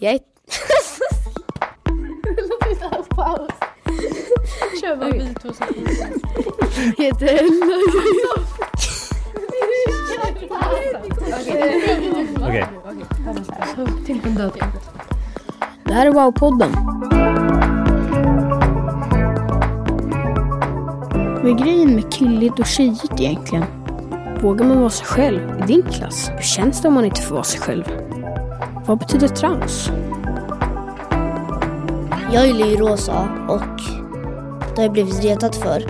Jag är... Paus. Kör bara vi två som heter Ella. Okej. Till på död. Det här är Wow-podden. Vad är grejen med killigt och tjejigt egentligen? Vågar man vara sig själv i din klass? Hur känns det om man inte får vara sig själv? Vad betyder trans? Jag gillar ju rosa och det har jag blivit retad för.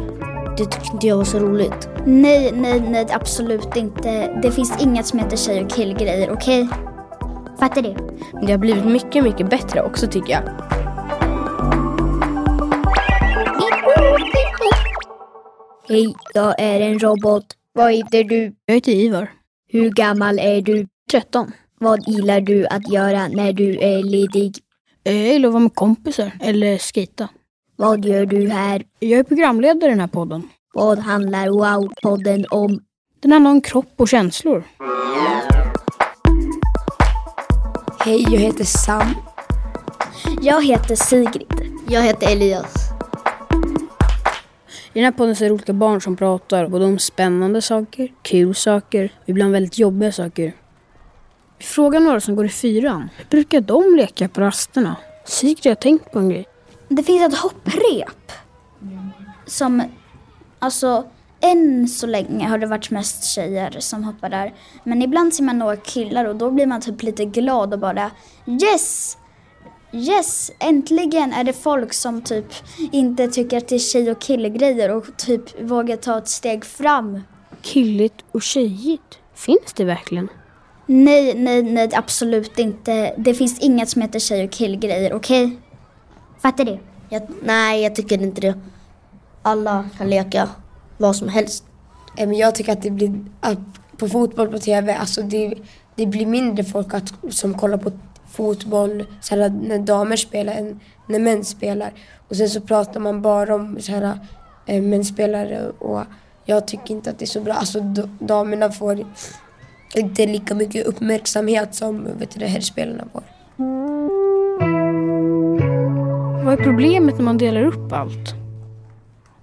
Det tyckte inte jag var så roligt. Nej, nej, nej, absolut inte. Det finns inget som heter tjej och killgrejer, okej? Fattar du? Men det har blivit mycket, mycket bättre också tycker jag. Hej, jag är en robot. Vad heter du? Jag heter Ivar. Hur gammal är du? 13. Vad gillar du att göra när du är ledig? Jag gillar att vara med kompisar eller skita. Vad gör du här? Jag är programledare i den här podden. Vad handlar Wow-podden om? Den handlar om kropp och känslor. Hej, jag heter Sam. Jag heter Sigrid. Jag heter Elias. I den här podden så är det olika barn som pratar både om spännande saker, kul saker och ibland väldigt jobbiga saker. Vi frågar några som går i fyran. Hur brukar de leka på rasterna? Sigrid har tänkt på en grej. Det finns ett hopprep. Som, alltså, än så länge har det varit mest tjejer som hoppar där. Men ibland ser man några killar och då blir man typ lite glad och bara yes! Yes! Äntligen är det folk som typ inte tycker att det är tjej och killgrejer och typ vågar ta ett steg fram. Killigt och tjejigt. Finns det verkligen? Nej, nej, nej, absolut inte. Det finns inget som heter tjej och killgrejer, okej? Fattar du? Jag, nej, jag tycker inte det. Alla kan leka vad som helst. Men jag tycker att det blir, att på fotboll på TV, alltså det, det blir mindre folk att, som kollar på fotboll så här, när damer spelar än när män spelar. Och sen så pratar man bara om så här, eh, mänspelare och jag tycker inte att det är så bra. Alltså damerna får inte lika mycket uppmärksamhet som vet du, herrspelarna får. Vad är problemet när man delar upp allt?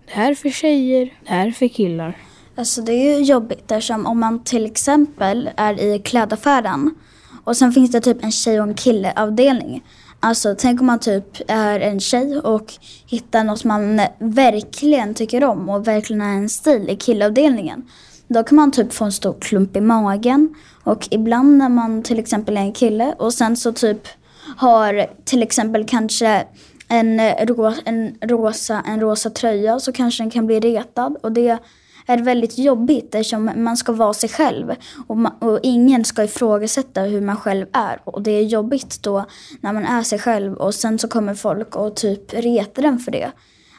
Det här är för tjejer, det här är för killar. Alltså det är ju jobbigt eftersom om man till exempel är i klädaffären och sen finns det typ en tjej och en killeavdelning. Alltså tänk om man typ är en tjej och hittar något man verkligen tycker om och verkligen har en stil i killavdelningen. Då kan man typ få en stor klump i magen och ibland när man till exempel är en kille och sen så typ har till exempel kanske en, ro, en, rosa, en rosa tröja så kanske den kan bli retad och det är väldigt jobbigt eftersom man ska vara sig själv och, man, och ingen ska ifrågasätta hur man själv är. Och det är jobbigt då när man är sig själv och sen så kommer folk och typ retar den för det.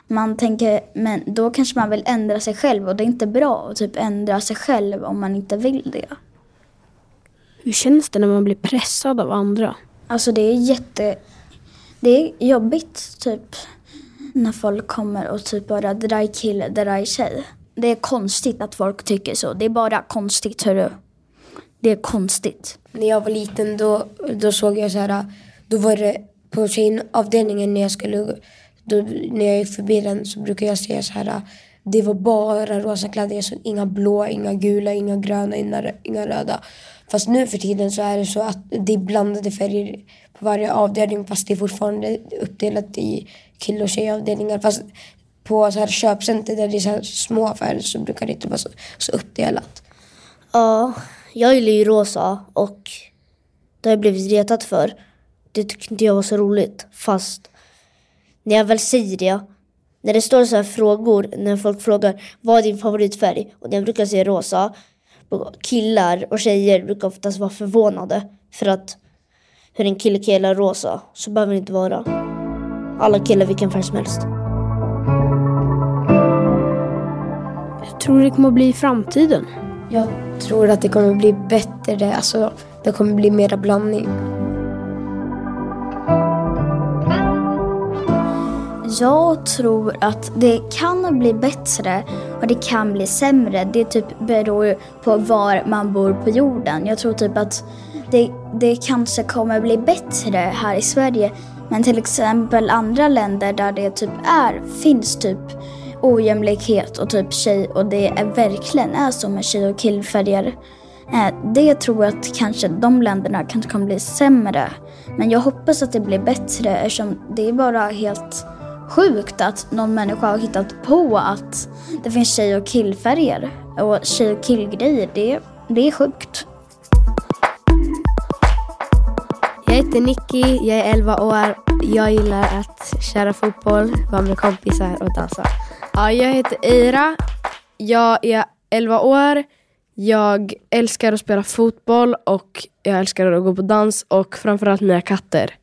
Man tänker, men då kanske man vill ändra sig själv och det är inte bra att typ ändra sig själv om man inte vill det. Hur känns det när man blir pressad av andra? Alltså det är jätte... Det är jobbigt typ när folk kommer och typ bara drar i kille, drar i tjej. Det är konstigt att folk tycker så. Det är bara konstigt hörru. Det är konstigt. När jag var liten då, då såg jag så här, då var det på tjejavdelningen när jag skulle, då, när jag gick förbi den så brukar jag säga så här, det var bara rosa kläder, jag såg inga blå, inga gula, inga gröna, inga, inga röda. Fast nu för tiden så är det så att det är blandade färger på varje avdelning fast det är fortfarande uppdelat i kill och tjejavdelningar. Fast på så här köpcenter där det är så här små affärer så brukar det inte vara så, så uppdelat. Ja, jag gillar ju rosa och det har jag blivit retad för. Det tyckte inte jag var så roligt. Fast när jag väl säger det, när det står så här frågor, när folk frågar vad är din favoritfärg? Och när jag brukar säga rosa, killar och tjejer brukar oftast vara förvånade. För att hur en kille kan gilla rosa, så behöver det inte vara. Alla killar vilken färg som helst. Jag tror det kommer att bli i framtiden. Jag tror att det kommer bli bättre, alltså det kommer bli mera blandning. Jag tror att det kan bli bättre och det kan bli sämre. Det typ beror på var man bor på jorden. Jag tror typ att det, det kanske kommer bli bättre här i Sverige. Men till exempel andra länder där det typ är, finns typ ojämlikhet och typ tjej och det är verkligen är så med tjej och killfärger. Eh, det tror jag att kanske de länderna kanske kommer bli sämre. Men jag hoppas att det blir bättre eftersom det är bara helt sjukt att någon människa har hittat på att det finns tjej och killfärger. Och tjej och killgrejer, det, det är sjukt. Jag heter Nicky, jag är 11 år. Jag gillar att köra fotboll, vara med kompisar och dansa. Ja, jag heter Eira. Jag är 11 år. Jag älskar att spela fotboll och jag älskar att gå på dans och framförallt mina katter.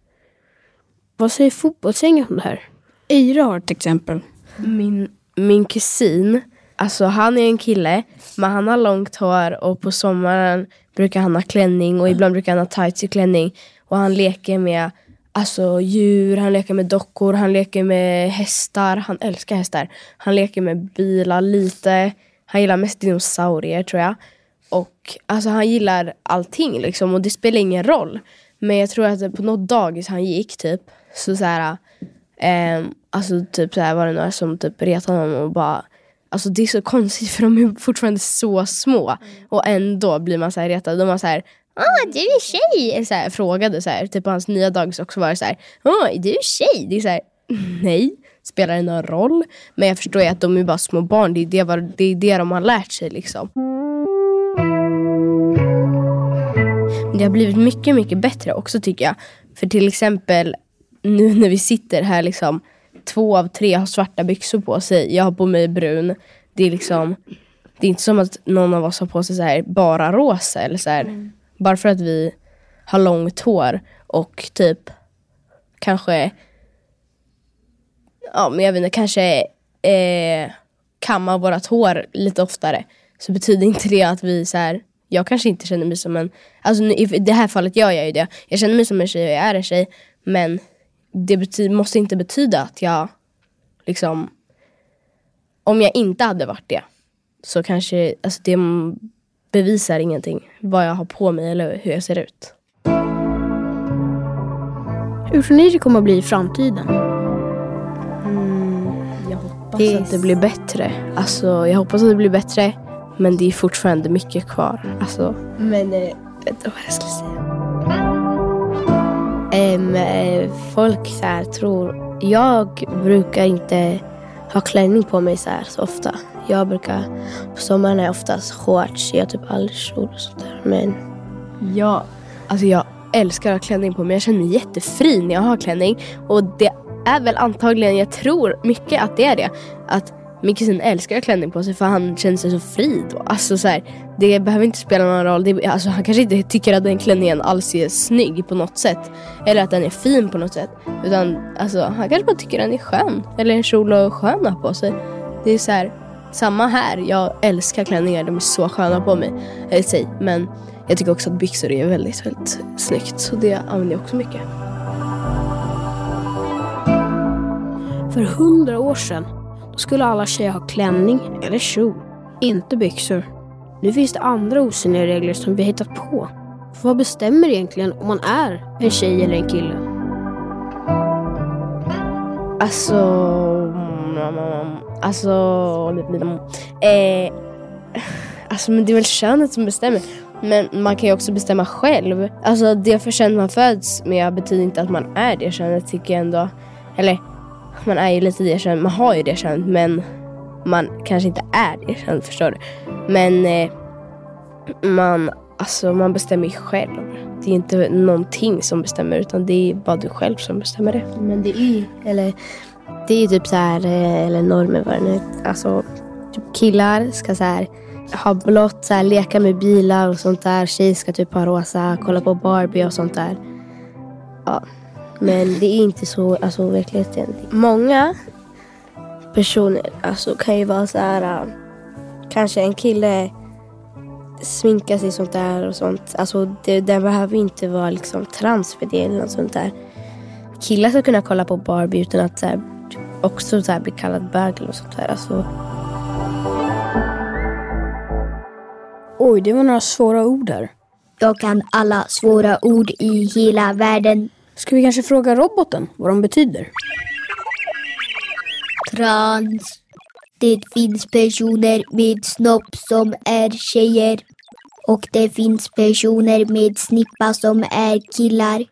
Vad säger fotbollsgänget om det här? Eira har ett exempel. Min, min kusin, alltså han är en kille, men han har långt hår och på sommaren brukar han ha klänning och ibland brukar han ha tights i klänning. Och han leker med alltså, djur, han leker med dockor, han leker med hästar. Han älskar hästar. Han leker med bilar lite. Han gillar mest dinosaurier tror jag. Och alltså han gillar allting liksom och det spelar ingen roll. Men jag tror att på något dagis han gick typ så så här, Eh, alltså typ så här var det några som typ retade honom och bara Alltså det är så konstigt för de är fortfarande så små. Och ändå blir man så här retad. De var så här Ah, du är tjej! Så här, frågade så här, typ på hans nya dagis också var det så här Ah, du är tjej! Det är så här, nej. Spelar det någon roll? Men jag förstår ju att de är bara små barn. Det är det, var- det, är det de har lärt sig liksom. Men det har blivit mycket, mycket bättre också tycker jag. För till exempel nu när vi sitter här liksom två av tre har svarta byxor på sig. Jag har på mig brun. Det är liksom det är inte som att någon av oss har på sig så här bara rosa eller så här. Bara för att vi har långt hår och typ kanske ja men jag vet inte, kanske eh, kammar vårat hår lite oftare. Så betyder inte det att vi så här, jag kanske inte känner mig som en, alltså i det här fallet gör jag ju det. Jag känner mig som en tjej och jag är en tjej. Men det måste inte betyda att jag liksom, om jag inte hade varit det så kanske, alltså det bevisar ingenting. Vad jag har på mig eller hur jag ser ut. Hur tror ni det kommer att bli i framtiden? Jag hoppas att det blir bättre. Alltså, jag hoppas att det blir bättre. Men det är fortfarande mycket kvar. Alltså, Men, eh, vänta vad jag ska säga. Eh, folk så här tror, jag brukar inte ha klänning på mig så här så ofta. Jag brukar, på sommaren är jag oftast shorts, jag har typ aldrig kjol och sånt där. Men jag, alltså jag älskar att ha klänning på mig. Jag känner mig jättefri när jag har klänning. Och det är väl antagligen, jag tror mycket att det är det. Att min kusin älskar att ha klänning på sig för han känner sig så fri då. Alltså så här, det behöver inte spela någon roll. Det, alltså, han kanske inte tycker att den klänningen alls är snygg på något sätt. Eller att den är fin på något sätt. Utan alltså, han kanske bara tycker att den är skön. Eller en kjol och skön att ha på sig. Det är så här, samma här. Jag älskar klänningar, de är så sköna på mig. Eller sig. Men jag tycker också att byxor är väldigt, väldigt snyggt. Så det använder jag också mycket. För hundra år sedan då skulle alla tjejer ha klänning eller kjol, inte byxor. Nu finns det andra osynliga regler som vi har hittat på. För vad bestämmer egentligen om man är en tjej eller en kille? Alltså... Mm, mm, mm, alltså... Eh, alltså men det är väl könet som bestämmer. Men man kan ju också bestämma själv. Alltså det för kön man föds med betyder inte att man är det könet tycker jag ändå. Eller man är ju lite det könet, man har ju det könet men man kanske inte är det könet, förstår du? Men eh, man, alltså, man bestämmer ju själv. Det är inte någonting som bestämmer utan det är bara du själv som bestämmer det. Men det är ju, eller det är ju typ så här, eh, eller normer vad det nu Alltså typ killar ska så här ha blått, så här, leka med bilar och sånt där. Tjejer ska typ ha rosa, kolla på Barbie och sånt där. Ja. Men det är inte så alltså, verkligheten. Många personer alltså, kan ju vara så här. äh, Kanske en kille sminkar sig sånt där och sånt. Alltså det, den behöver inte vara liksom trans för det eller något sånt där killar ska kunna kolla på Barbie utan att så här, också så här, bli kallad bög eller sånt där. Alltså, Oj, det var några svåra ord där. Jag kan alla svåra ord i hela världen. Ska vi kanske fråga roboten vad de betyder? Trans. Det finns personer med snopp som är tjejer. Och det finns personer med snippa som är killar.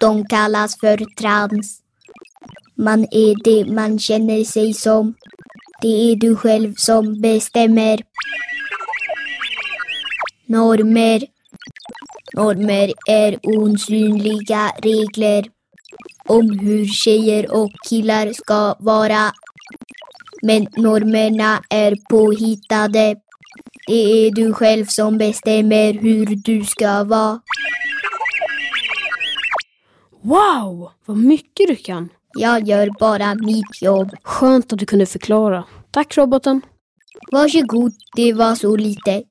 De kallas för trans. Man är det man känner sig som. Det är du själv som bestämmer. Normer. Normer är osynliga regler om hur tjejer och killar ska vara. Men normerna är påhittade. Det är du själv som bestämmer hur du ska vara. Wow, vad mycket du kan! Jag gör bara mitt jobb. Skönt att du kunde förklara. Tack roboten. Varsågod, det var så lite.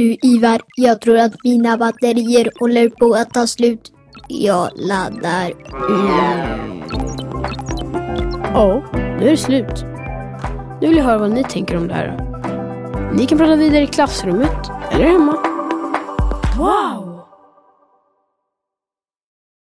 Du Ivar, jag tror att mina batterier håller på att ta slut. Jag laddar. Ja, nu är det slut. Nu vill jag höra vad ni tänker om det här. Ni kan prata vidare i klassrummet eller hemma.